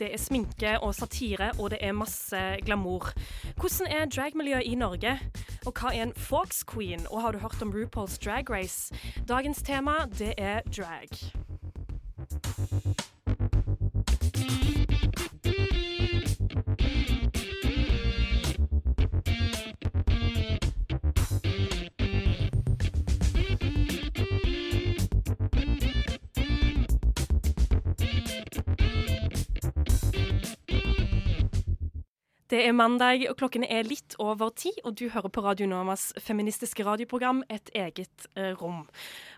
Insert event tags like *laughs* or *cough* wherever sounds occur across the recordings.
det er sminke og satire, og det er masse glamour. Hvordan er dragmiljøet i Norge? Og hva er en Fox Queen? Og har du hørt om RuPaul's Drag Race? Dagens tema, det er drag. Det er mandag, og klokken er litt over ti, og du hører på Radio Novas feministiske radioprogram Et eget eh, rom.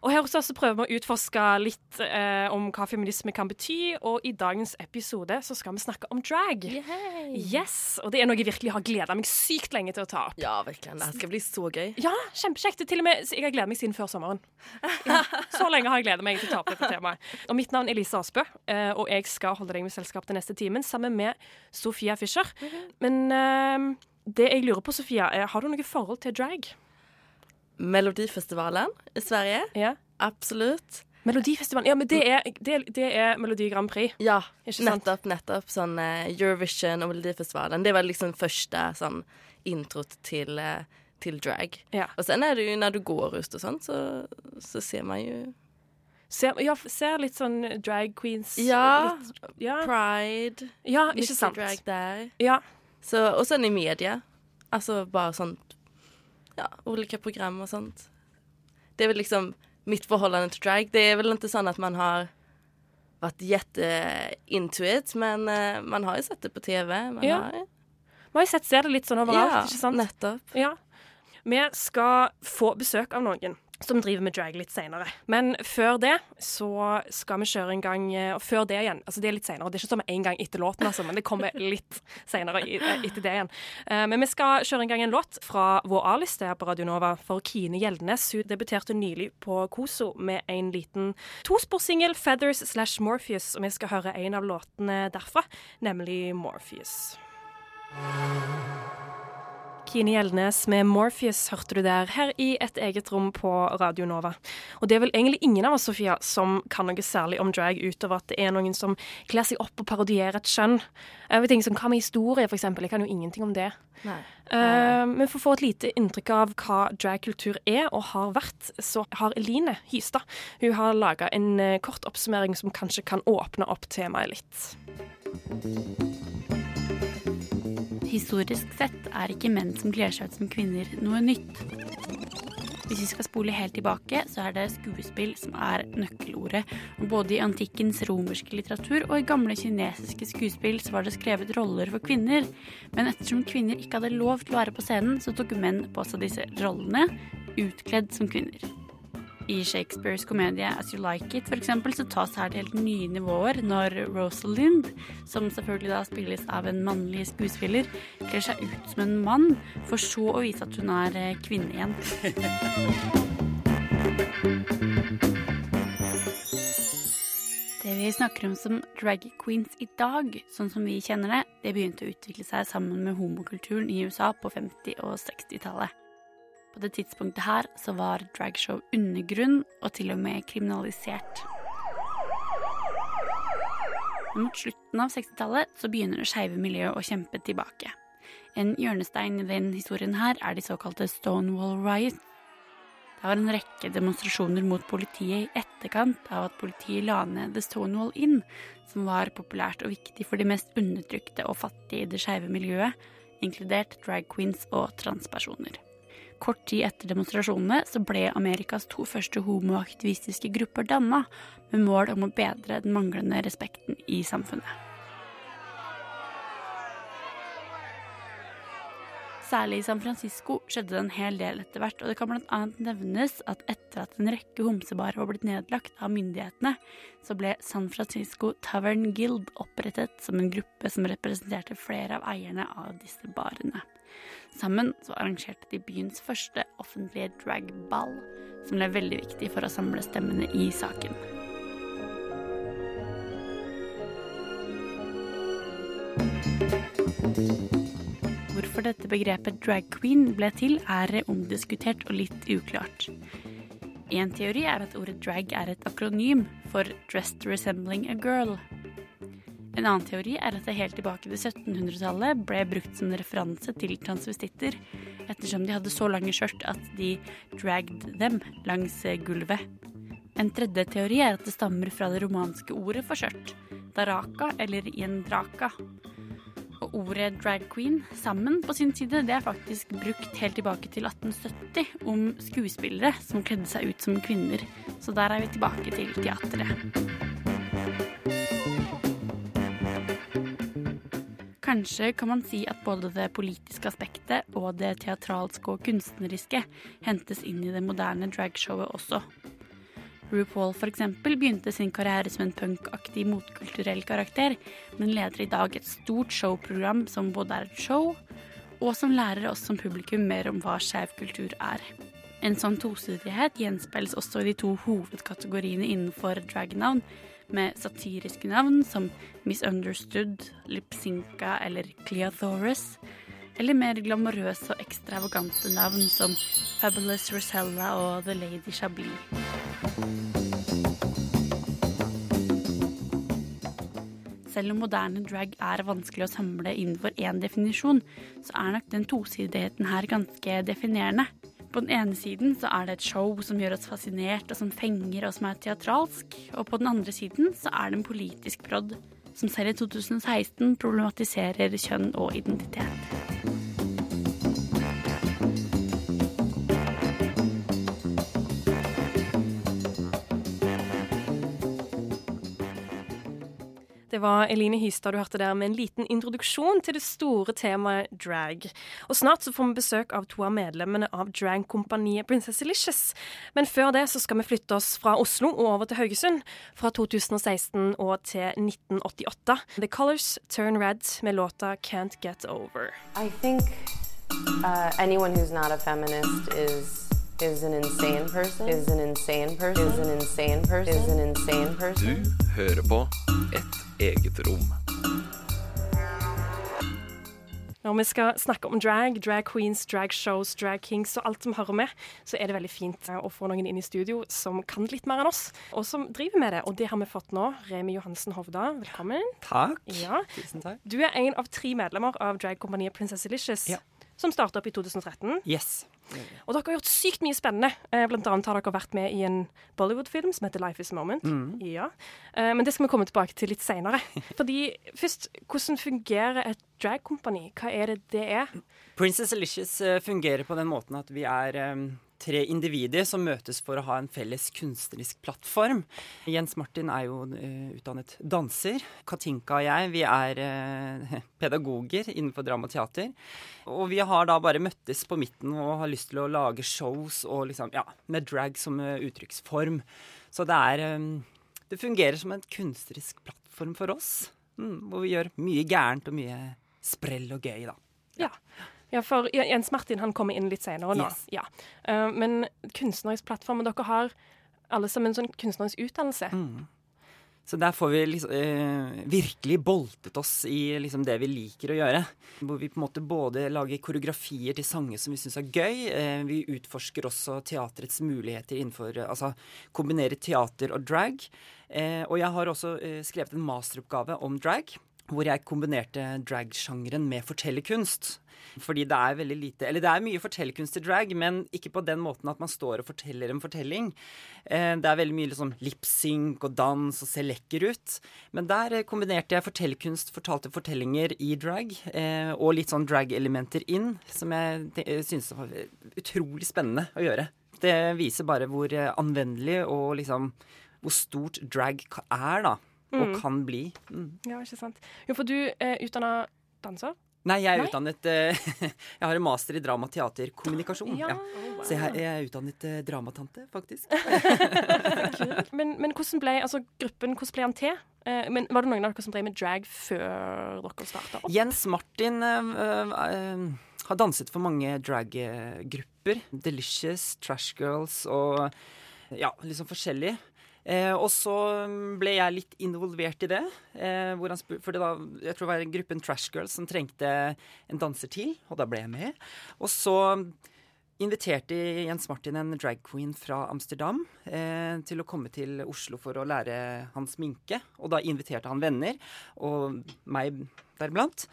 Og Her hos oss prøver vi å utforske litt eh, om hva feminisme kan bety, og i dagens episode så skal vi snakke om drag. Yay. Yes, Og det er noe jeg virkelig har gleda meg sykt lenge til å ta opp. Ja, virkelig. Det skal bli så gøy. Ja, kjempekjekt. Til og med, Jeg har gledet meg siden før sommeren. Ja, så lenge har jeg gledet meg til å ta opp dette temaet. Og Mitt navn er Lise Asbø, eh, og jeg skal holde deg med selskap til neste timen sammen med Sofia Fischer. Men uh, det jeg lurer på, Sofia, er, har du noe forhold til drag? Melodifestivalen i Sverige. Ja. Absolutt. Melodifestivalen. Ja, men det er, det, det er Melodi Grand Prix. Ja, nettopp. nettopp Sånn uh, Eurovision og Melodifestivalen. Det var liksom første sånn intro til, uh, til drag. Ja. Og sen er det jo når du går ut og sånn, så, så ser man jo Ser, ja, ser litt sånn drag queens Ja. Litt, ja. pride. ja, ikke sant. Drag der. Ja. Så, og sen i media. Altså bare sånt Ja, olika program og sånt. Det är väl liksom mitt förhållande till drag. Det är väl inte sånn att man har varit jette into it, men eh, man har ju sett det på TV. Man Ja. har, man har jo sett ser det litt sånn overalt, ja, ikke sant? nettopp. Ja. Vi skal få besøk av noen som driver med drag litt senere. Men før det så skal vi kjøre en gang eh, Og før det igjen. Altså det er litt senere. Det er ikke som en gang etter låten, altså, men det kommer litt senere eh, etter det igjen. Eh, Men vi skal kjøre en gang en låt fra vår A-liste her på Radio Nova for Kine Gjeldnes. Hun debuterte nylig på Koso med en liten tosporsingel, 'Feathers slash Morpheus', og vi skal høre en av låtene derfra, nemlig 'Morpheus'. Kine Gjeldnes med Morpheus hørte du der, her i et eget rom på Radio Nova. Og det er vel egentlig ingen av oss, Sofia, som kan noe særlig om drag, utover at det er noen som kler seg opp og parodierer et kjønn. Jeg tenker ting som Hva med historie, eksempel? Jeg kan jo ingenting om det. Nei. Uh, men for å få et lite inntrykk av hva dragkultur er og har vært, så har Eline Hystad hun har laga en eh, kort oppsummering som kanskje kan åpne opp temaet litt. Historisk sett er ikke menn som kler seg ut som kvinner, noe nytt. Hvis vi skal spole helt tilbake, så er det skuespill som er nøkkelordet. Både i antikkens romerske litteratur og i gamle kinesiske skuespill så var det skrevet roller for kvinner. Men ettersom kvinner ikke hadde lov til å være på scenen, så tok menn på seg disse rollene, utkledd som kvinner. I Shakespeares komedie As You Like It for eksempel, så tas her til helt nye nivåer når Rosalind, som selvfølgelig da spilles av en mannlig skuespiller, kler seg ut som en mann, for så å vise at hun er eh, kvinne igjen. *laughs* Det vi snakker om som drag queens i dag, sånn som vi kjenner det, det begynte å utvikle seg sammen med homokulturen i USA på 50- og 60-tallet. På det tidspunktet her så var dragshow undergrunn og til og med kriminalisert. Men mot slutten av 60-tallet så begynner det skeive miljøet å kjempe tilbake. En hjørnestein i den historien her er de såkalte Stonewall Riots. Det var en rekke demonstrasjoner mot politiet i etterkant av at politiet la ned The Stonewall Inn, som var populært og viktig for de mest undertrykte og fattige i det skeive miljøet, inkludert drag queens og transpersoner. Kort tid etter demonstrasjonene så ble Amerikas to første homoaktivistiske grupper danna, med mål om å bedre den manglende respekten i samfunnet. Særlig i San Francisco skjedde det en hel del etter hvert, og det kan annet nevnes at etter at en rekke homsebarer var blitt nedlagt av myndighetene, så ble San Francisco Tavern Guild opprettet som en gruppe som representerte flere av eierne av disse barene. Sammen så arrangerte de byens første offentlige dragball, som ble veldig viktig for å samle stemmene i saken. Hvorfor dette begrepet drag queen ble til, er omdiskutert og litt uklart. En teori er at ordet drag er et akronym for dressed resembling a girl. En annen teori er at det helt tilbake til 1700-tallet ble brukt som referanse til transvestitter, ettersom de hadde så lange skjørt at de dragged dem langs gulvet. En tredje teori er at det stammer fra det romanske ordet for skjørt, daraka eller yendraka. Og ordet drag queen sammen på sin side det er faktisk brukt helt tilbake til 1870 om skuespillere som kledde seg ut som kvinner. Så der er vi tilbake til teatret. Kanskje kan man si at både det politiske aspektet og det teatralske og kunstneriske hentes inn i det moderne dragshowet også. RuPaul for eksempel begynte sin karriere som en punkaktig motkulturell karakter, men leder i dag et stort showprogram som både er et show, og som lærer oss som publikum mer om hva skeiv kultur er. En sånn tosidighet gjenspeiles også i de to hovedkategoriene innenfor dragnavn, med satiriske navn som Misunderstood, Lipsinka eller Cleothorus, eller mer glamorøse og ekstravagante navn som Fabulous Rosella og The Lady Chablis. Selv om moderne drag er vanskelig å samle innenfor én definisjon, så er nok den tosidigheten her ganske definerende. På den ene siden så er det et show som gjør oss fascinert, og som fenger, og som er teatralsk. Og på den andre siden så er det en politisk prod som selv i 2016 problematiserer kjønn og identitet. Var Eline Hystad du hørte der med en liten introduksjon til det store temaet drag. Og snart så får vi besøk av to av medlemmene av dragkompaniet Princesselicious. Men før det så skal vi flytte oss fra Oslo og over til Haugesund. Fra 2016 og til 1988. The Colors Turn Red med låta Can't Get Over. I think uh, anyone who's not a feminist is is an insane person. Is an insane person. Is an insane person. Is an insane person. Du hører på Et eget rom. Når vi skal snakke om drag, drag queens, drag shows, drag kings og alt som hører med, så er det veldig fint å få noen inn i studio som kan litt mer enn oss, og som driver med det. Og det har vi fått nå. Remi Johansen Hovda, velkommen. Takk. Ja. Tusen takk. Du er en av tre medlemmer av dragkompaniet Princesselicious, Ja. Som starta opp i 2013. Yes. Og dere har gjort sykt mye spennende. Eh, Blant annet har dere vært med i en Bollywood-film som heter Life Is a Moment. Mm. Ja. Eh, Men det skal vi komme tilbake til litt seinere. *laughs* Fordi først, hvordan fungerer et dragkompani? Hva er det det er? Princess Alicious eh, fungerer på den måten at vi er tre individer som møtes for å ha en felles kunstnerisk plattform. Jens Martin er jo eh, utdannet danser. Katinka og jeg, vi er eh, *laughs* pedagoger innenfor drama og teater. Og vi har da bare møttes på midten og har lyst til å lage shows og liksom, ja, med drag som eh, uttrykksform. Så det er Det fungerer som en kunstnerisk plattform for oss. Mm, hvor vi gjør mye gærent og mye sprell og gøy, da. Ja. Ja, for Jens Martin han kommer inn litt senere nå. Yes. Ja. Uh, men kunstnerisk plattform, og dere har alle sammen sånn kunstnerisk utdannelse. Mm. Så der får vi liksom, eh, virkelig boltet oss i liksom det vi liker å gjøre. Hvor vi på en måte både lager koreografier til sanger som vi syns er gøy. Eh, vi utforsker også teaterets muligheter innenfor Altså kombinere teater og drag. Eh, og jeg har også eh, skrevet en masteroppgave om drag. Hvor jeg kombinerte dragsjangeren med fortellerkunst. Fordi det er veldig lite Eller det er mye fortellerkunst i drag, men ikke på den måten at man står og forteller en fortelling. Eh, det er veldig mye liksom lipsync og dans og ser lekker ut. Men der eh, kombinerte jeg fortellerkunst, fortalte fortellinger i drag, eh, og litt sånn drag-elementer inn, som jeg te- synes var utrolig spennende å gjøre. Det viser bare hvor anvendelig og liksom hvor stort drag er, da. Og Mm. kan bli. Mm. Ja, ikke sant. Jo, for du er utdanna danser. Nei, jeg er Nei? utdannet eh, *laughs* Jeg har en master i drama, teater, kommunikasjon. Ja. Ja. Så jeg, jeg er utdannet eh, dramatante, faktisk. *laughs* Men, men hvordan ble altså, gruppen hvordan ble han til? Eh, men Var det noen av dere som drev med drag før dere starta opp? Jens Martin eh, eh, har danset for mange drag-grupper. Delicious, Trash Girls og ja, liksom forskjellig. Eh, og så ble jeg litt involvert i det. Eh, hvor han for det da, jeg tror det var gruppen Trash Girls som trengte en danser til, og da ble jeg med. Og så inviterte Jens Martin en drag queen fra Amsterdam eh, til å komme til Oslo for å lære han sminke. Og da inviterte han venner, og meg deriblant.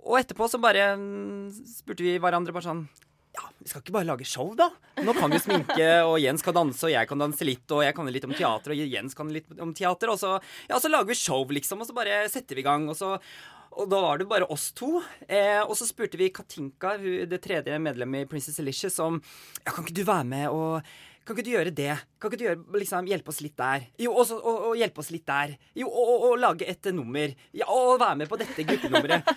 Og etterpå så bare mm, spurte vi hverandre bare sånn Ja, vi skal ikke bare lage show, da? Nå kan vi sminke, og Jens kan danse, og jeg kan danse litt, og jeg kan litt om teater, og Jens kan litt om teater, og så, ja, så lager vi show, liksom, og så bare setter vi i gang, og så og da var det bare oss to. Eh, og så spurte vi Katinka, det tredje medlemmet i Princess Elicious, om ja, kan ikke du være med og kan ikke du gjøre det? Kan ikke du gjøre, liksom, hjelpe oss litt der? Jo, og, og, og hjelpe oss litt der. Jo, og, og lage et nummer. Ja, og være med på dette gruppenummeret.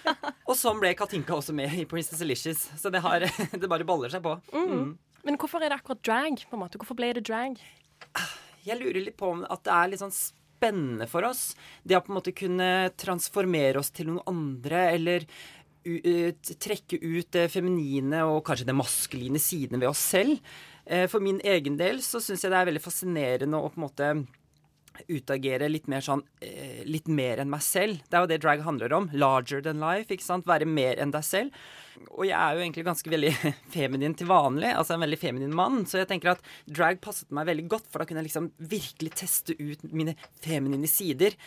Og sånn ble Katinka også med i Princess Alicious. Så det, har, *laughs* det bare baller seg på. Mm. Men hvorfor er det akkurat drag? på en måte? Hvorfor ble det drag? Jeg lurer litt på om at det er litt sånn spennende for oss. Det å på en måte kunne transformere oss til noen andre, eller u eh, trekke ut det feminine og kanskje det maskuline siden ved oss selv. Eh, For min egen del så syns jeg det er veldig fascinerende å på en måte utagere litt mer sånn eh, Litt mer enn meg selv. Det er jo det drag handler om. Larger than life. ikke sant? Være mer enn deg selv. Og jeg er jo egentlig ganske veldig *laughs* feminin til vanlig. Altså en veldig feminin mann. Så jeg tenker at drag passet meg veldig godt, for da kunne jeg liksom virkelig teste ut mine feminine sider.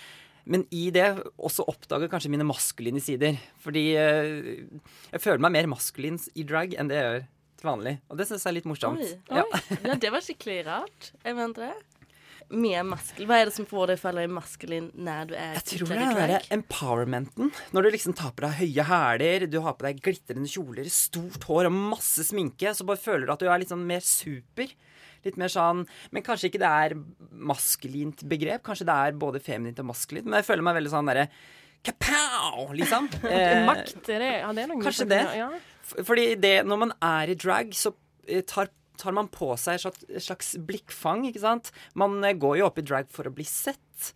Men i det også oppdage kanskje mine maskuline sider. Fordi eh, jeg føler meg mer maskulin i drag enn det jeg gjør til vanlig. Og det syns jeg er litt morsomt. Oi. Ja. Ja, det var skikkelig rart. Jeg mener det. Mer maskulin. Hva er det som får deg å føle deg maskulin når du er Jeg tror det er den empowermenten. Når du liksom tar på deg høye hæler, du har på deg glitrende kjoler, stort hår og masse sminke, så bare føler du at du er litt sånn mer super. Litt mer sånn Men kanskje ikke det er maskulint begrep. Kanskje det er både feminint og maskulint. Men jeg føler meg veldig sånn derre kapow, liksom. *laughs* Eh, Makt, er det, ja, det er noe Kanskje det. Ja. Fordi det, når man er i drag, så eh, tar, tar man på seg et slags, blikkfang, ikke sant? Man eh, går jo opp i drag for å bli sett.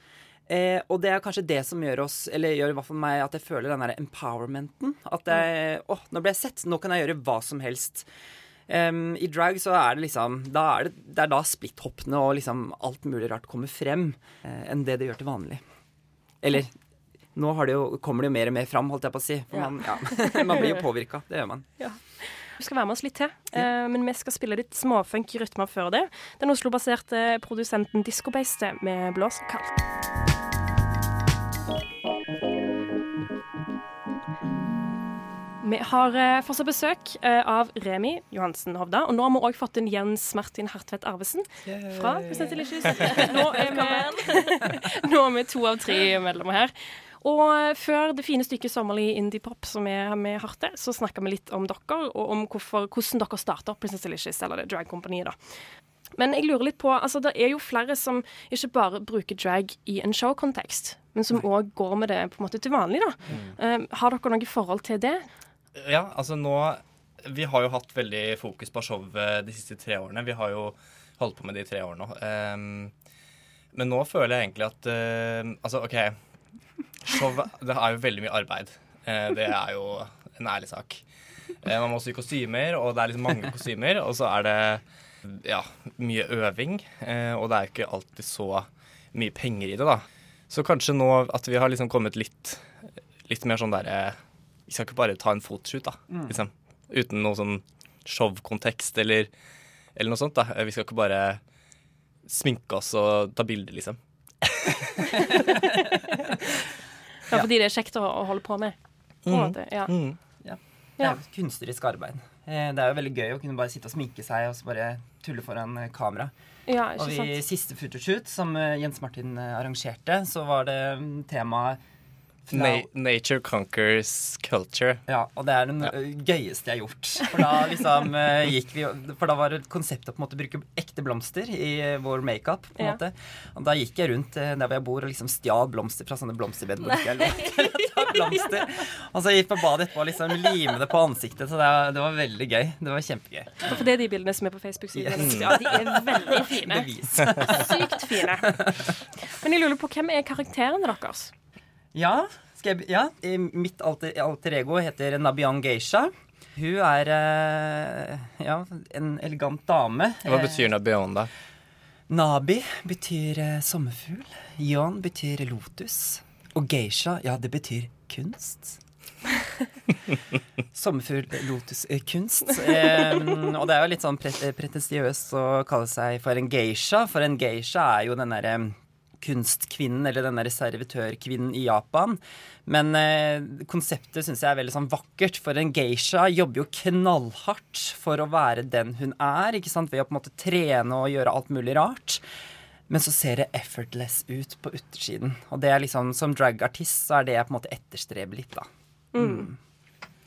Eh, og det er kanskje det som gjør oss, eller gjør i hvert fall meg, at jeg føler den der empowermenten. At jeg, åh, nå ble jeg sett, nå kan jeg gjøre hva som helst. Um, I drag så er det liksom da er det, det er da splitthoppene og liksom alt mulig rart kommer frem, eh, enn det det gjør til vanlig. Eller nå har det jo, kommer det jo mer og mer fram, holdt jeg på å si. For Ja. man, ja, *laughs* man blir jo påvirka. Det gjør man. Du skal være med oss litt til, Ja. men vi skal spille litt småfunky rytmer før det. Den Oslo-baserte produsenten Diskobeiste med Blås og kaldt. Vi har eh, fortsatt besøk eh, av Remi Johansen Hovda, og nå har vi òg fått inn Jens Martin Hartvedt Arvesen fra Delicious. *laughs* Nå er vi, *laughs* nå er vi to av tre medlemmer her. Og eh, før det fine stykket sommerlig indiepop som er med Harte, så snakka vi litt om dere, og om hvorfor, hvordan dere starta Princess Delicious, eller det Company, da. Men jeg lurer litt på, altså det er jo flere som ikke bare bruker drag i en showkontekst, men som òg går med det på en måte til vanlig, da. Eh, har dere noe forhold til det? Ja, altså nå Vi har jo hatt veldig fokus på show de siste tre årene. Vi har jo holdt på med det i tre år nå. Um, men nå føler jeg egentlig at uh, Altså, OK. Show det er jo veldig mye arbeid. Eh, det er jo en ærlig sak. Eh, man må sy kostymer, og det er liksom mange kostymer. Og så er det ja, mye øving, eh, og det er ikke alltid så mye penger i det, da. Så kanskje nå at vi har liksom kommet litt, litt mer sånn derre Vi skal ikke bare ta en fotoshoot, da. Mm. Liksom. Uten noe sånn showkontekst eller, eller noe sånt, da. Vi skal ikke bare sminke oss og ta bilder, liksom. Ja, fordi det er kjekt å, å holde på med. På en Mm. måte, ja. Mm. Det er jo kunstnerisk arbeid. Eh, Det er jo veldig gøy å kunne bare sitte og sminke seg og så bare tulle foran eh, kamera. ja, Og i sant? siste photoshoot som eh, Jens Martin arrangerte, så var det mm, temaet Na nature conquers culture. Ja, og det er den Ja. gøyeste jeg har gjort. For da liksom ø, *laughs* gikk vi For da var det konseptet på en måte å bruke ekte blomster i vår makeup. på en Ja. måte. Og da gikk jeg rundt ø, der hvor jeg bor og liksom stjal blomster fra sånne blomsterbed. hvor ikke jeg lov til å ta blomster. Og så gikk på badet etterpå og liksom lime det på ansiktet. Så det var, det var veldig gøy. Det var kjempegøy. Og for det er de bildene som er på Facebook-siden. Yes. Ja, de er veldig fine. *laughs* Bevis. Sykt fine. *laughs* Men jeg lurer på, hvem er karakterene deres? Ja, jeg, ja. mitt alter, alter ego heter Nabian Geisha. Hun er eh, ja, en elegant dame. Hva betyr Nabian, da? Nabi betyr eh, sommerfugl. Yon betyr lotus. Og geisha, ja, det betyr kunst. *laughs* Sommerfugl, lotus, eh, kunst. Eh, og det er jo litt sånn pre pretensiøst å kalle seg for en geisha, for en geisha er jo den derre kunstkvinnen, eller den derre servitørkvinnen i Japan. Men eh, konseptet syns jeg er veldig sånn vakkert, for en geisha jobber jo knallhardt for å være den hun er, ikke sant, ved å på en måte trene og gjøre alt mulig rart. Men så ser det effortless ut på utersiden. Og det er liksom, som dragartist så er det jeg på en måte etterstreber litt, da. Mm.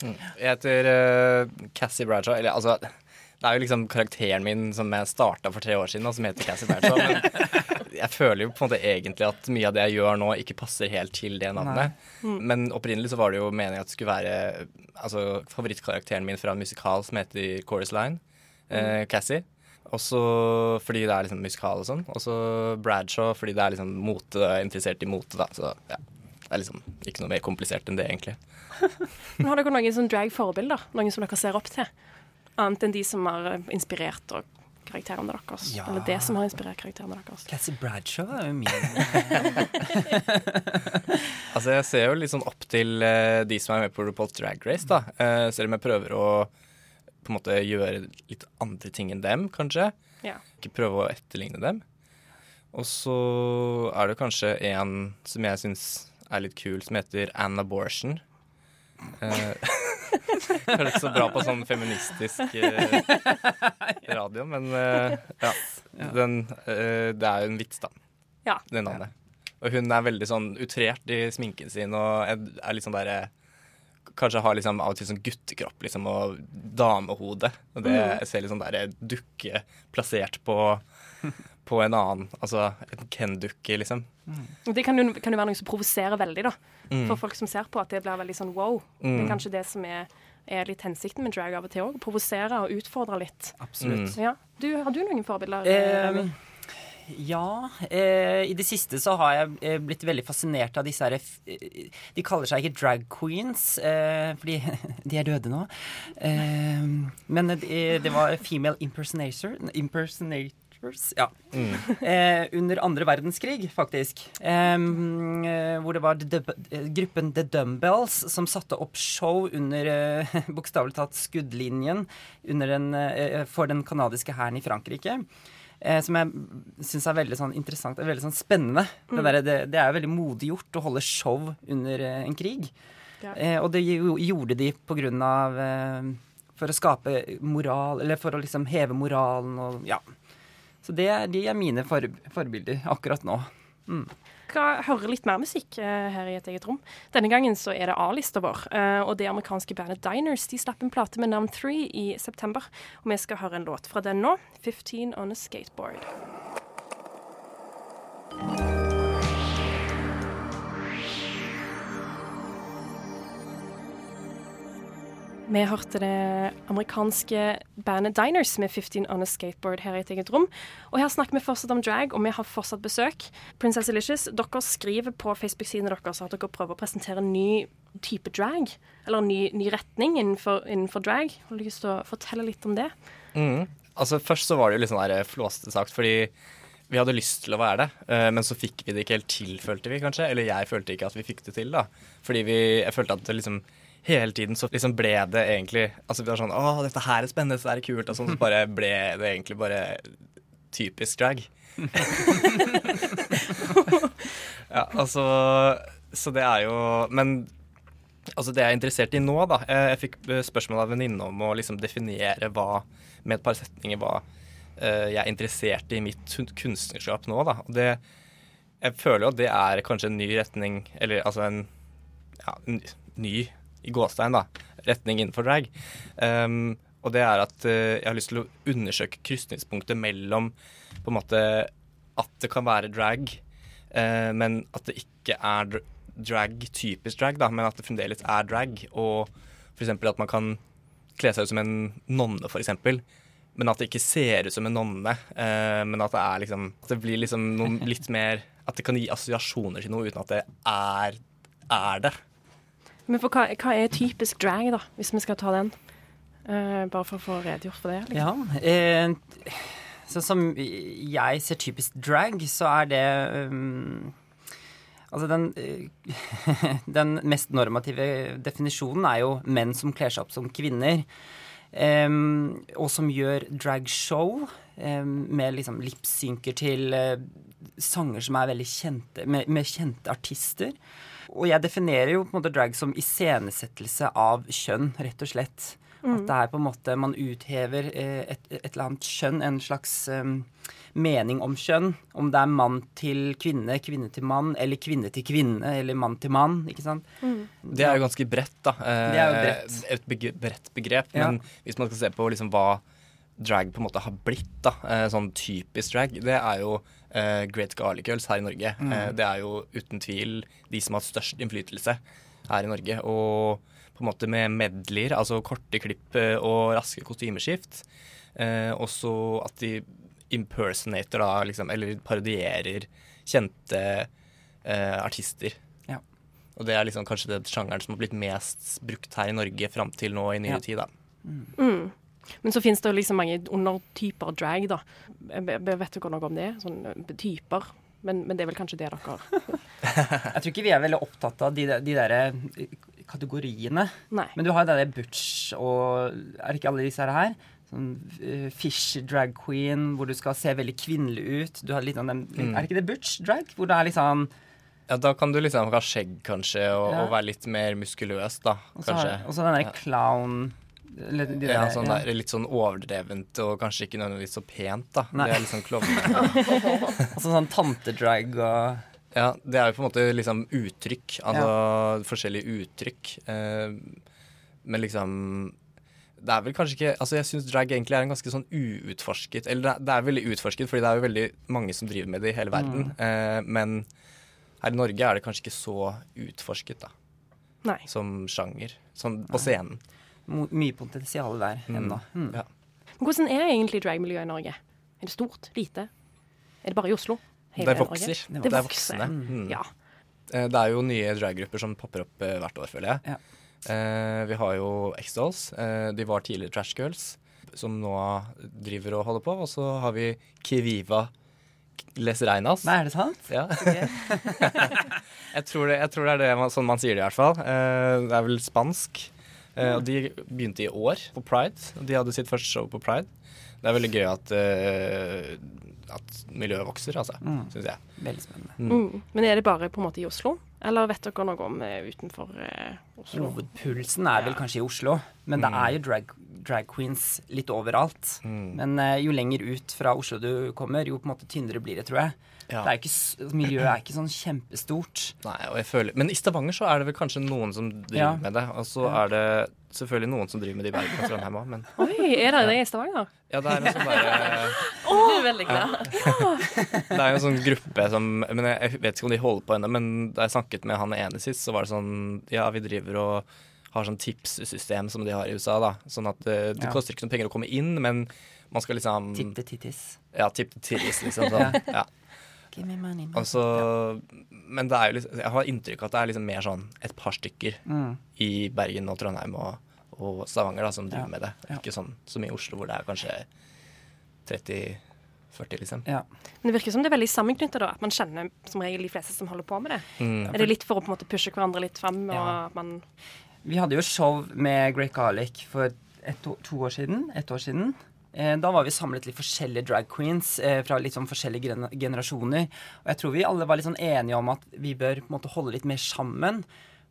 Jeg heter uh, Cassie Bradshaw. Eller altså Det er jo liksom karakteren min som jeg starta for tre år siden, og som heter Cassie Bradshaw. Men *laughs* jeg føler jo på en måte egentlig at mye av det jeg gjør nå, ikke passer helt til det navnet. Mm. Men opprinnelig så var det jo meningen at det skulle være altså, favorittkarakteren min fra en musikal som heter Chorus Line. Eh, Cassie. Også fordi det er liksom musikal og sånn. Og så Bradshaw fordi det er liksom mote, jeg er interessert i mote, da. Så ja. Det er liksom ikke noe mer komplisert enn det, egentlig. *laughs* Men har dere noen sånn drag-forbilder? Noen som dere ser opp til? Annet enn de som har eh, inspirert og karakterene deres. Ja. Eller det som har inspirert karakterene deres. Cassie Bradshaw er jo min *laughs* Altså, jeg ser jo litt sånn opp til uh, de som er med på RuPaul's Drag Race, da. Uh, selv om jeg prøver å på en måte gjøre litt andre ting enn dem, kanskje. Ja. Ikke prøve å etterligne dem. Og så er det kanskje en som jeg syns er litt kul, som heter An Abortion. Uh, *laughs* Høres ikke så bra på sånn feministisk eh, radio, men eh, ja. Den, eh, det er jo en vits, da. Ja. Det navnet. Og hun er veldig sånn utrert i sminken sin og er er litt sånn derre Kanskje har liksom av og til sånn guttekropp liksom, og damehode. Og det Mm. jeg ser litt sånn derre dukke plassert på, på en annen Altså en Ken-dukke, liksom. Og det kan jo, kan jo være noe som provoserer veldig, da. Mm. For folk som ser på, at det blir veldig sånn wow. Det Mm. er kanskje det som er, er litt hensikten med drag av og til òg. Provosere og utfordre litt. Absolutt. Ja. Du, har du noen forbilder? Eh, ja. Eh, I det siste så har jeg eh, blitt veldig fascinert av disse herre De kaller seg ikke drag queens, eh, fordi *laughs* de er døde nå. Eh, men det, det var female impersonator, impersonators. Ja. Mm. Eh, under andre verdenskrig, faktisk. Eh, eh, hvor det var de, de, gruppen The Dumbbells som satte opp show under eh, *laughs* bokstavelig talt skuddlinjen under den, eh, for den canadiske hæren i Frankrike. Eh, som jeg syns er veldig sånn interessant og veldig sånn spennende. Det, Mm. der, det, det er veldig modig gjort å holde show under eh, en krig. Ja. Eh, og det jo, gjorde de på grunn av eh, For å skape moral, eller for å liksom heve moralen og ja. Så det, de er mine for, forbilder akkurat nå. Mm. skal høre litt mer musikk uh, her i et eget rom. Denne gangen så er det A-lista vår, Uh, og det amerikanske bandet Diners de slapp en plate med navn 3 i september. Og vi skal høre en låt fra den nå, 15 On A Skateboard. Vi hørte det amerikanske bandet Diners med 15 On A Skateboard her i et eget rom. Og her snakker vi fortsatt om drag, og vi har fortsatt besøk. Princess Elicious, dere skriver på Facebook-sidene deres at dere prøver å presentere en ny type drag, eller en ny, ny retning innenfor, innenfor drag. Har du lyst til å fortelle litt om det? Mm. Altså Først så var det jo litt sånn der flåste sagt, fordi vi hadde lyst til å være det, eh, men så fikk vi det ikke helt til, følte vi kanskje. Eller jeg følte ikke at vi fikk det til, da. Fordi vi, jeg følte at det liksom hele tiden så liksom ble det egentlig Altså vi var sånn Å, dette her er spennende, så er det kult. Og sånn så bare ble det egentlig bare typisk drag. *laughs* ja, altså Så det er jo Men altså det jeg er interessert i nå, da eh, Jeg fikk spørsmål av en venninne om å liksom definere hva med et par setninger hva eh, jeg er interessert i mitt kunstnerskap nå, da. Og det Jeg føler jo at det er kanskje en ny retning, eller altså en ja, en ny i gåstein, da, retning innenfor drag. Um, og det er at uh, jeg har lyst til å undersøke krysningspunktet mellom på en måte at det kan være drag, uh, men at det ikke er dr- drag typisk drag, da, men at det fremdeles er drag. Og f.eks. at man kan kle seg ut som en nonne, f.eks. Men at det ikke ser ut som en nonne. uh, men at det er liksom At det blir liksom noe litt *laughs* mer At det kan gi assosiasjoner til noe uten at det er, er det. Men for hva, hva er typisk drag, da, hvis vi skal ta den? Uh, bare for å få redegjort for det. Liksom. Ja. Eh, sånn som jeg ser typisk drag, så er det um, Altså den, uh, *laughs* den mest normative definisjonen er jo menn som kler seg opp som kvinner. Um, og som gjør dragshow um, med liksom lipsynker til uh, sanger som er veldig kjente, med, med, kjente artister. Og jeg definerer jo på en måte drag som iscenesettelse av kjønn, rett og slett. Mm. At det er på en måte Man uthever eh, et, et, eller annet kjønn, en slags um, mening om kjønn. Om det er mann til kvinne, kvinne til mann, eller kvinne til kvinne, eller mann til mann. ikke sant? Mm. Det er jo ganske bredt, da. Det er jo bredt. Eh, et beg bredt begrep. Ja. Men hvis man skal se på liksom hva drag på en måte har blitt, da, eh, sånn typisk drag, det er jo uh, Great Garlic Girls her i Norge. Mm. Uh, det er jo uten tvil de som har hatt størst innflytelse her i Norge. Og på en måte med medleyer, altså korte klipp uh, og raske kostymeskift. også at de impersonator, da, liksom, eller parodierer kjente artister. Ja. Og det er liksom kanskje den sjangeren som har blitt mest brukt her i Norge fram til nå i nyere ja. tid. da. Mm. Men så finnes det liksom mange undertyper drag, da. Vet dere noe om det? Sånne typer. Men, men, det er vel kanskje det dere *laughs* Jeg tror ikke vi er veldig opptatt av de, de der eh, kategoriene. Nei. Men du har jo det der butch og Er det ikke alle disse her? Sånn uh, fish drag queen, hvor du skal se veldig kvinnelig ut. Du har litt av dem, mm. Er det ikke det butch drag? Hvor det er liksom ja, Da kan du liksom ha skjegg, kanskje, og, ja. og være litt mer muskuløs, da. Og så den derre clown de der, ja, sånn der, litt sånn overdrevent og kanskje ikke nødvendigvis så pent, da. Nei. Det er litt sånn klovne. altså sånn tantedrag og Ja, det er jo på en måte liksom uttrykk. Altså ja. forskjellige uttrykk. Eh, men liksom det er vel kanskje ikke Altså Jeg syns drag egentlig er en ganske sånn uutforsket Eller det er veldig utforsket, fordi det er jo veldig mange som driver med det i hele verden. Mm. Eh, men her i Norge er det kanskje ikke så utforsket, da. Nei. Som sjanger. Sånn på scenen mye potensial der mm. ennå. Mm. Ja. Men hvordan er egentlig dragmiljøet i Norge? Er det stort? Lite? Er det bare i Oslo? Hele det vokser. Det, det, er voksende. Mm. Ja. Eh, det er jo nye draggrupper som popper opp eh, hvert år, føler jeg. Ja. Eh, vi har jo X-Dolls. Eh, de var tidligere Trash Girls, som nå driver og holder på. Og så har vi Kiviva Les Reinas. Nei, er det sant? Ja. Okay. *laughs* jeg, tror det, jeg, tror det, er det man, sånn man sier det, i hvert fall. Eh, det er vel spansk. Uh, og De begynte i år på Pride. og De hadde sitt første show på Pride. Det er veldig gøy at, uh, at miljøet vokser, altså, mm. syns jeg. Veldig spennende. Mm. Mm. Men er det bare på en måte i Oslo, eller vet dere noe om uh, utenfor Oslo? Hovedpulsen er vel kanskje i Oslo, men det mm. er jo drag, drag queens litt overalt. Mm. Men jo lenger ut fra Oslo du kommer, jo på en måte tynnere blir det, tror jeg. Ja. Er ikke, miljøet er ikke sånn kjempestort. Nei, og jeg føler, Men i Stavanger så er det vel kanskje noen som driver ja. med det. Og så er det selvfølgelig noen som driver med det i Bergen og Trondheim òg, men *laughs* Oi, er det det i Stavanger? Ja, det er en sånn derre *laughs* oh, Du er veldig glad. Ja. det er jo en sånn gruppe som Men jeg vet ikke om de holder på ennå, men da jeg snakket med han ene sist, så var det sånn Ja, vi driver og har sånn tipssystem som de har i USA, da. Sånn at det, det ja. koster ikke noen penger å komme inn, men man skal liksom Tipp til tittis. Ja, tipp til tittis, liksom. Sånn. *laughs* ja. Give me money. Altså, men det er jo liksom, jeg har inntrykk av at det er liksom mer sånn et par stykker mm. i Bergen og Trondheim og, og Stavanger da, som driver ja. med det. Ja. Ikke sånn som i Oslo, hvor det er kanskje 30-40, liksom. Ja. Men det virker som det er veldig sammenknyttet, da. At man kjenner som regel de fleste som holder på med det. Mm. Er det litt for å på en måte pushe hverandre litt frem? Og at man Vi hadde jo show med Great Garlic for et, to, år siden. Et år siden. Eh, da var vi samlet litt forskjellige drag queens eh, fra litt sånn forskjellige generasjoner. Og jeg tror vi alle var litt sånn enige om at vi bør på en måte holde litt mer sammen.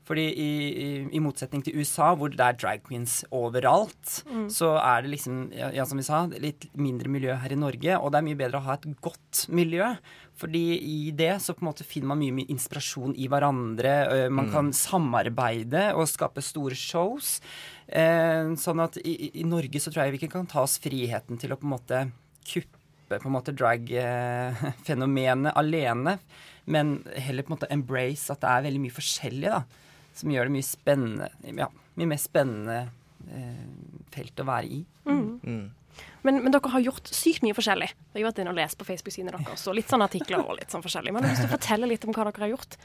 Fordi i, i, i motsetning til USA, hvor det er drag queens overalt, mm. så er det liksom, ja, ja, som vi sa, litt mindre miljø her i Norge. Og det er mye bedre å ha et godt miljø. Fordi i det så på en måte finner man mye, mye inspirasjon i hverandre. Man mm. kan samarbeide og skape store shows. Eh, sånn at i, i, Norge så tror jeg vi ikke kan ta oss friheten til å på en måte kuppe på en måte drag-fenomenet *laughs* alene, men heller på en måte embrace at det er veldig mye forskjellig, da. Som gjør det mye spennende Ja, mye mer spennende eh, felt å være i. Mm. Men, men dere har gjort sykt mye forskjellig. Jeg har vært inne og lest på Facebook-sidene deres, og litt sånne artikler og litt sånn forskjellig. Men jeg har lyst til å fortelle litt om hva dere har gjort.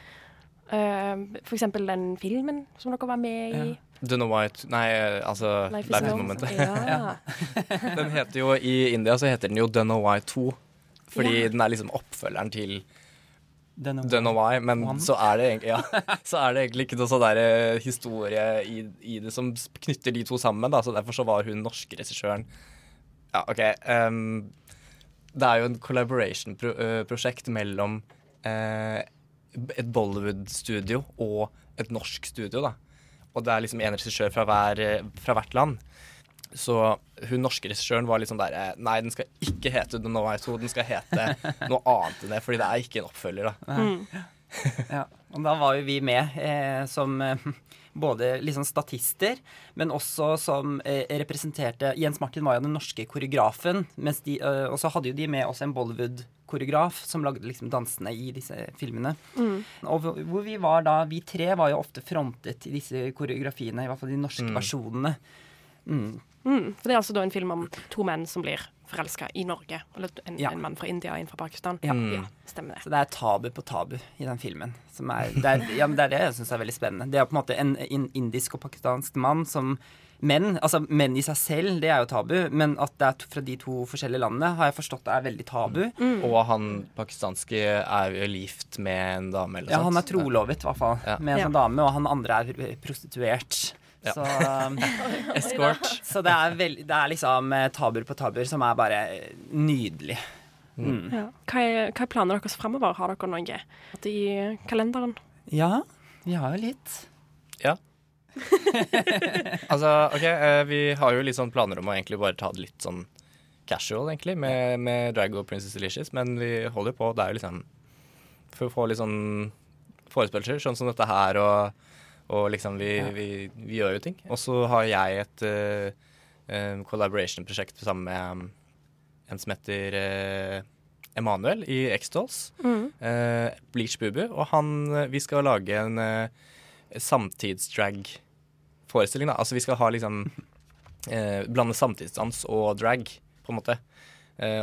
Uh, for eksempel den filmen som dere var med i. Dunno White Nei, altså Life is Life is. Momentet. Ja. den heter jo I India så heter den jo Dunna White 2. Fordi Ja. den er liksom oppfølgeren til Dunno Dunno Why. Men så er, det egentlig, ja, *laughs* så er det egentlig ikke noe sånn der eh, historie i, i det som knytter de to sammen. Da. Så derfor så var hun norske regissøren Ja, OK. Um, det er jo en collaboration-prosjekt mellom uh, et Bollywood-studio og et norsk studio, da. Og det er liksom en regissør fra, hver, eh, fra hvert land. Så hun norske regissøren var liksom der derre Nei, den skal ikke hete The No I 2, den skal hete *laughs* noe annet enn det, fordi det er ikke en oppfølger, da. *laughs* Ja, og da var jo vi med eh, som eh, både liksom statister, men også som eh, representerte Jens Martin var jo den norske koreografen, mens de, eh, og så hadde jo de med også en Bollywood-koreograf som lagde liksom dansene i disse filmene. Og hvor- hvor vi var da, vi tre var jo ofte frontet i disse koreografiene, i hvert fall de norske versjonene. Mm. Mm, for det er altså da en film om to menn som blir forelska i Norge. Eller en, Ja. en mann fra India og en fra Pakistan. Ja. ja stemmer det. Så det er tabu på tabu i den filmen. Som er, det, er, ja, men det er det jeg syns er veldig spennende. Det er på en måte en, en indisk og pakistansk mann som Menn altså menn i seg selv, det er jo tabu, men at det er to- fra de to forskjellige landene, har jeg forstått det er veldig tabu. Og han pakistanske er jo gift med en dame, eller Ja, noe han er trolovet, i hvert fall, Ja. med en Ja. sånn dame, og han andre er prostituert. Ja. Så, *laughs* um, Escort. så det er, veld, det er liksom eh, tabuer på tabuer som er bare eh, nydelig. Mm. Ja. Hva, er, hva er planene deres fremover? Har dere noe i kalenderen? Ja, vi har jo litt. Ja. *laughs* altså, OK, eh, vi har jo litt sånn planer om å egentlig bare ta det litt sånn casual, egentlig, med, med Drag og Princess Delicious, men vi holder på. Det er jo liksom For å få litt sånn forespørsler, sånn som dette her, og, og liksom vi, Ja. vi, vi gjør jo ting. Og så har jeg et uh, collaboration-prosjekt sammen med um, en som heter uh, Emanuel i X-Dolls. eh, Bleach Bubu. Og han Vi skal lage en uh, samtidsdrag-forestilling, da. Altså vi skal ha liksom *laughs* Blande samtidsdans og drag, på en måte.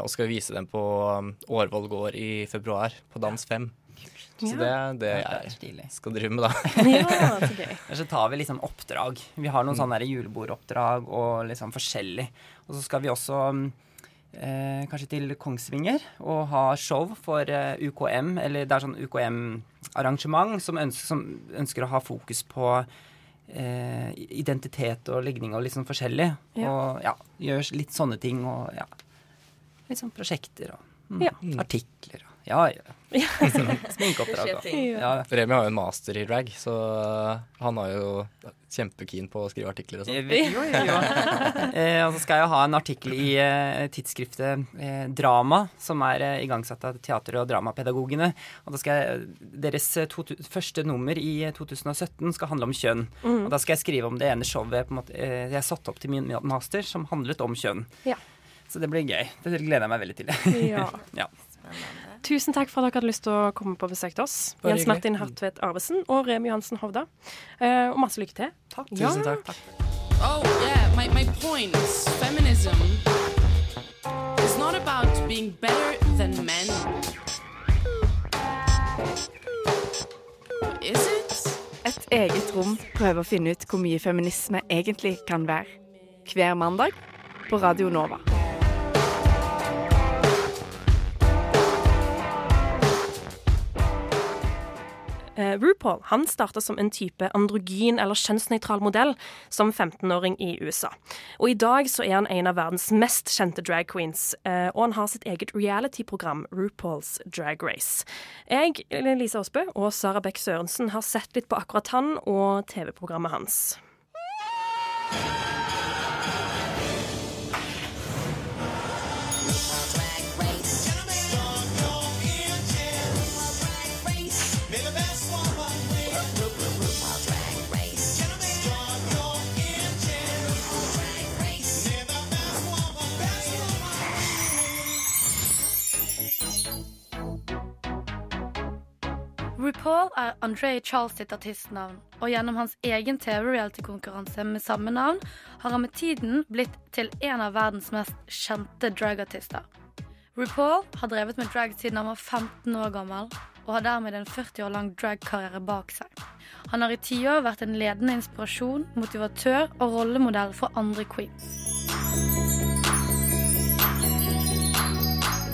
Og skal vise den på um, Årvoll gård i februar, på Dans 5. Så det er det Ja, det er jeg skal drive med, da. Ja, *laughs* så gøy. *laughs* Eller så tar vi liksom oppdrag. Vi har noen sånne julebordoppdrag og liksom forskjellig. Og så skal vi også mm, eh, kanskje til Kongsvinger og ha show for eh, UKM, eller det er sånn UKM-arrangement som, ønsker- som ønsker å ha fokus på eh, identitet og legning og litt sånn forskjellig. Ja. Og ja, gjør litt sånne ting og ja. Litt sånn prosjekter og mm, Ja. artikler og ja, ja. *laughs* Sminkeoppdrag og ja. Remi har jo en master i drag, så han er jo kjempekeen på å skrive artikler og sånn. Jo, jo, jo. *laughs* eh, og så skal jeg ha en artikkel i eh, tidsskriftet eh, Drama, som er eh, igangsatt av teater- og dramapedagogene. Og da skal jeg, Deres eh, to, første nummer i eh, 2017 skal handle om kjønn. Og da skal jeg skrive om det ene showet på en måte, eh, jeg satte opp til min master, som handlet om kjønn. Ja. Så det blir gøy. Det gleder jeg meg veldig til. Ja. *laughs* ja. Tusen takk for at dere hadde lyst til å komme på besøk til oss. Bare Jens hyggelig. Martin Hartvedt Arvesen og Remi Johansen Hovda. Eh, og masse lykke til. Takk. Ja. Tusen takk. Oh, yeah, my, my point is feminism is not about being better than men. Is it? Et eget rom prøver å finne ut hvor mye feminisme egentlig kan være. Hver mandag på Radio Nova. RuPaul han starta som en type androgyn eller kjønnsnøytral modell som 15-åring i USA. Og I dag så er han en av verdens mest kjente drag queens, eh, og han har sitt eget reality-program, RuPaul's Drag Race. Jeg, Lisa Aasbø og Sara Beck Sørensen har sett litt på akkurat han og TV-programmet hans. RuPaul er André Charles sitt artistnavn, og gjennom hans egen TV-reality-konkurranse med samme navn har han med tiden blitt til en av verdens mest kjente dragartister. RuPaul har drevet med drag siden han var 15 år gammel, og har dermed en 40 år lang dragkarriere bak seg. Han har i tiår vært en ledende inspirasjon, motivatør og rollemodell for andre queens.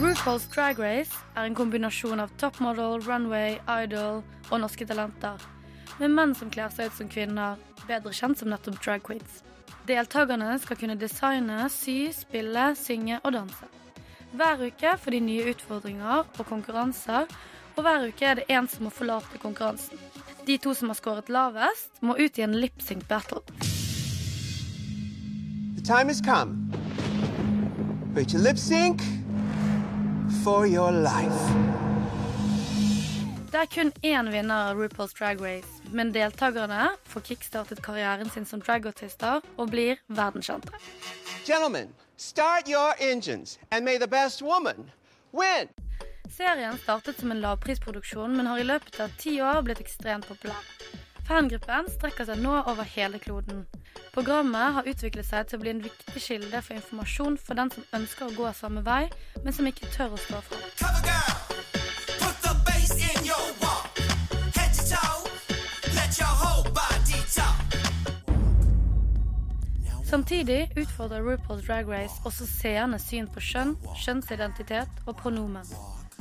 RuPaul's Drag Race er en kombinasjon av topmodel, runway, idol og norske talenter. Med menn som kler seg ut som kvinner, bedre kjent som nettopp drag queens. Deltakerne skal kunne designe, sy, spille, synge og danse. Hver uke får de nye utfordringer og konkurranser, og hver uke er det én som må forlate konkurransen. De to som har skåret lavest, må ut i en lip-sync battle. The time has come for you to lip sync for your life. Det er kun én vinner av RuPaul's Drag Race, men deltakerne får kickstartet karrieren sin som dragartister og blir verdenskjente. Gentlemen, start your engines, and may the best woman win. Serien startet som en lavprisproduksjon, men har i løpet av ti år blitt ekstremt populær. Fangruppen strekker seg nå over hele kloden. Programmet har utviklet seg til å bli en viktig kilde for informasjon for den som ønsker å gå samme vei, men som ikke tør å stå fram. Samtidig utfordrer RuPaul's Drag Race også seernes syn på kjønn, kjønnsidentitet og pronomen.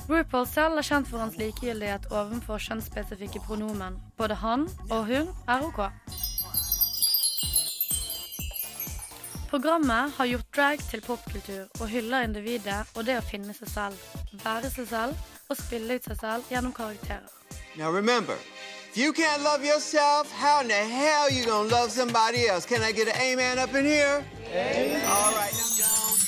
RuPaul selv er kjent for hans likegyldighet overfor kjønnsspesifikke pronomen. Både han og hun er OK. Programmet har gjort drag til popkultur og hyller individet og det å finne seg selv, være seg selv og spille ut seg selv gjennom karakterer. Now remember, if you can't love yourself, how in the hell you gonna love somebody else? Can I get an amen up in here? Amen. All right.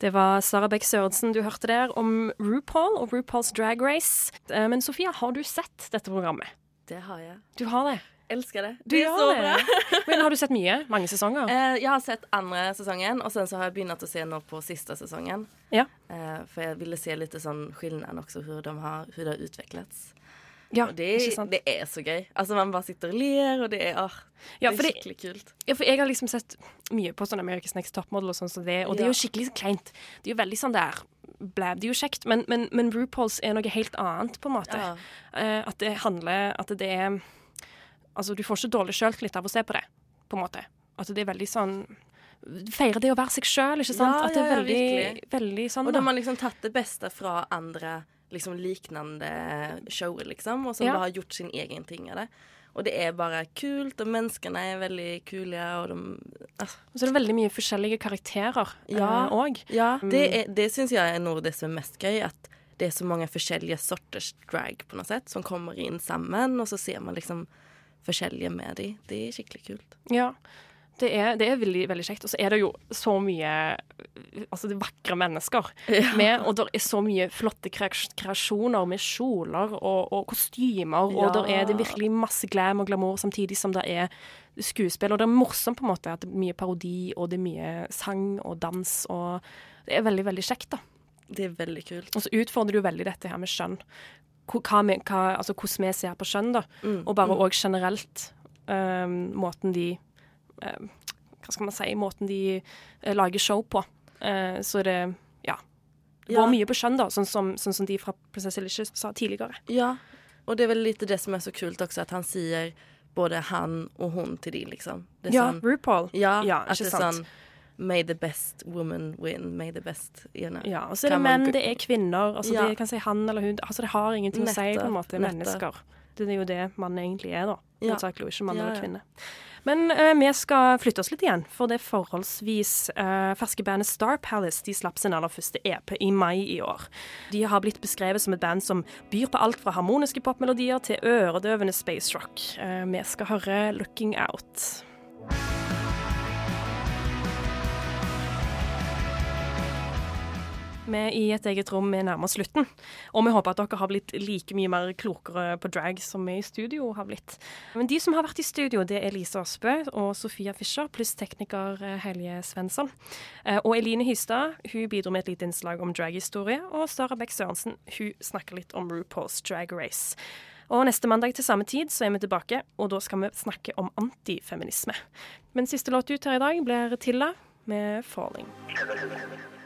Det var Sara Bech Sørensen du hørte der om RuPaul og RuPaul's Drag Race. Eh, Men Sofia, har du sett dette programmet? Det har jeg. Du har det? Elsker det. Du det er så det. bra. *laughs* Men har du sett mye? Mange sesonger? Eh, jeg har sett andre sesongen, og sen så har jeg begynt å se nå på siste sesongen. Ja. Eh, for jeg ville se litt sånn skillnaden også, hvordan de har, hur det har utvecklats. Ja, og det, det er så gøy. Altså Man bare sitter og ler, og det er, ah, Ja, det er det- skikkelig kult. Ja, for jeg har liksom sett mye på sånn America's Next Topmodel og sånn som det, og det er jo skikkelig kleint. Det er jo veldig sånn der blæb. Det er jo kjekt, men, men, men RuPaul's er noe helt annet, på en måte. Ja. Uh, at det handler At det er Altså, du får ikke dårlig sjøltillit av å se på det, på en måte. At det er veldig sånn Feire det å være seg sjøl, ikke sant? Ja, at det er ja, ja, veldig, veldig sånn, Og da. har man liksom tatt det beste fra andre liksom liknande shower, liksom, og som Ja. bare har gjort sin egen ting av det. Og det er bare kult, og menneskene er veldig kule, og de altså, så er det veldig mye forskjellige karakterer Ja, eh, ja Mm. det, er, det syns jeg er noe av det som er mest gøy. At det er så mange forskjellige sorters drag på noe sett, som kommer inn sammen, og så ser man liksom forskjellige med de. Det er skikkelig kult. Ja. Det er, det er veldig, veldig kjekt. Og så er det jo så mye altså det er vakre mennesker Ja. med, og det er så mye flotte kreasjoner med kjoler og, og kostymer, og Ja. der er det virkelig masse glam og glamour samtidig som det er skuespill. Og det er morsomt på en måte at det er mye parodi, og det er mye sang og dans, og det er veldig, veldig kjekt, da. Det er veldig kult. Og så utfordrer du veldig dette her med skjønn. Altså hvordan vi ser på skjønn, da. Mm, Og bare mm. generelt um, måten de Hva skal man si Måten de eh, lager show på. Eh, så det Ja. Går Ja. mye på skjønn, da, sånn som, sånn som de fra Prinsesse Licious sa tidligere. Ja, og det er vel litt det som er så kult også, at han sier både han og hun til de, liksom. Det Ja, sånn- RuPaul. Ja, Ja, at det er sant. sånn May the best woman win. May the best ene. Ja, og så er det menn, det er kvinner. Altså Ja. Det kan si han eller hun. Altså Det har ingenting å si, på en måte. nettopp. Mennesker. Det er jo det mann egentlig er, da. Ja. Hovedsakelig, ikke mann eller kvinne. Men eh, vi skal flytte oss litt igjen, for det forholdsvis eh, ferske bandet Star Palace de slapp sin aller første EP i mai i år. De har blitt beskrevet som et band som byr på alt fra harmoniske popmelodier til øredøvende space rock. Eh, vi skal høre 'Looking Out'. Vi i et eget rom er nærmere slutten. Og vi håper at dere har blitt like mye mer klokere på drag som vi i studio har blitt. Men de som har vært i studio, det er Lise Aasbø og Sofia Fischer, pluss tekniker eh, Helje Svensson. Eh, Og Eline Hystad hun bidro med et lite innslag om draghistorie. Og Sara Beck Sørensen hun snakker litt om RuPaul's Drag Race. Og neste mandag til samme tid så er vi tilbake, og da skal vi snakke om antifeminisme. Men siste låt ut her i dag blir Tilla med 'Falling'.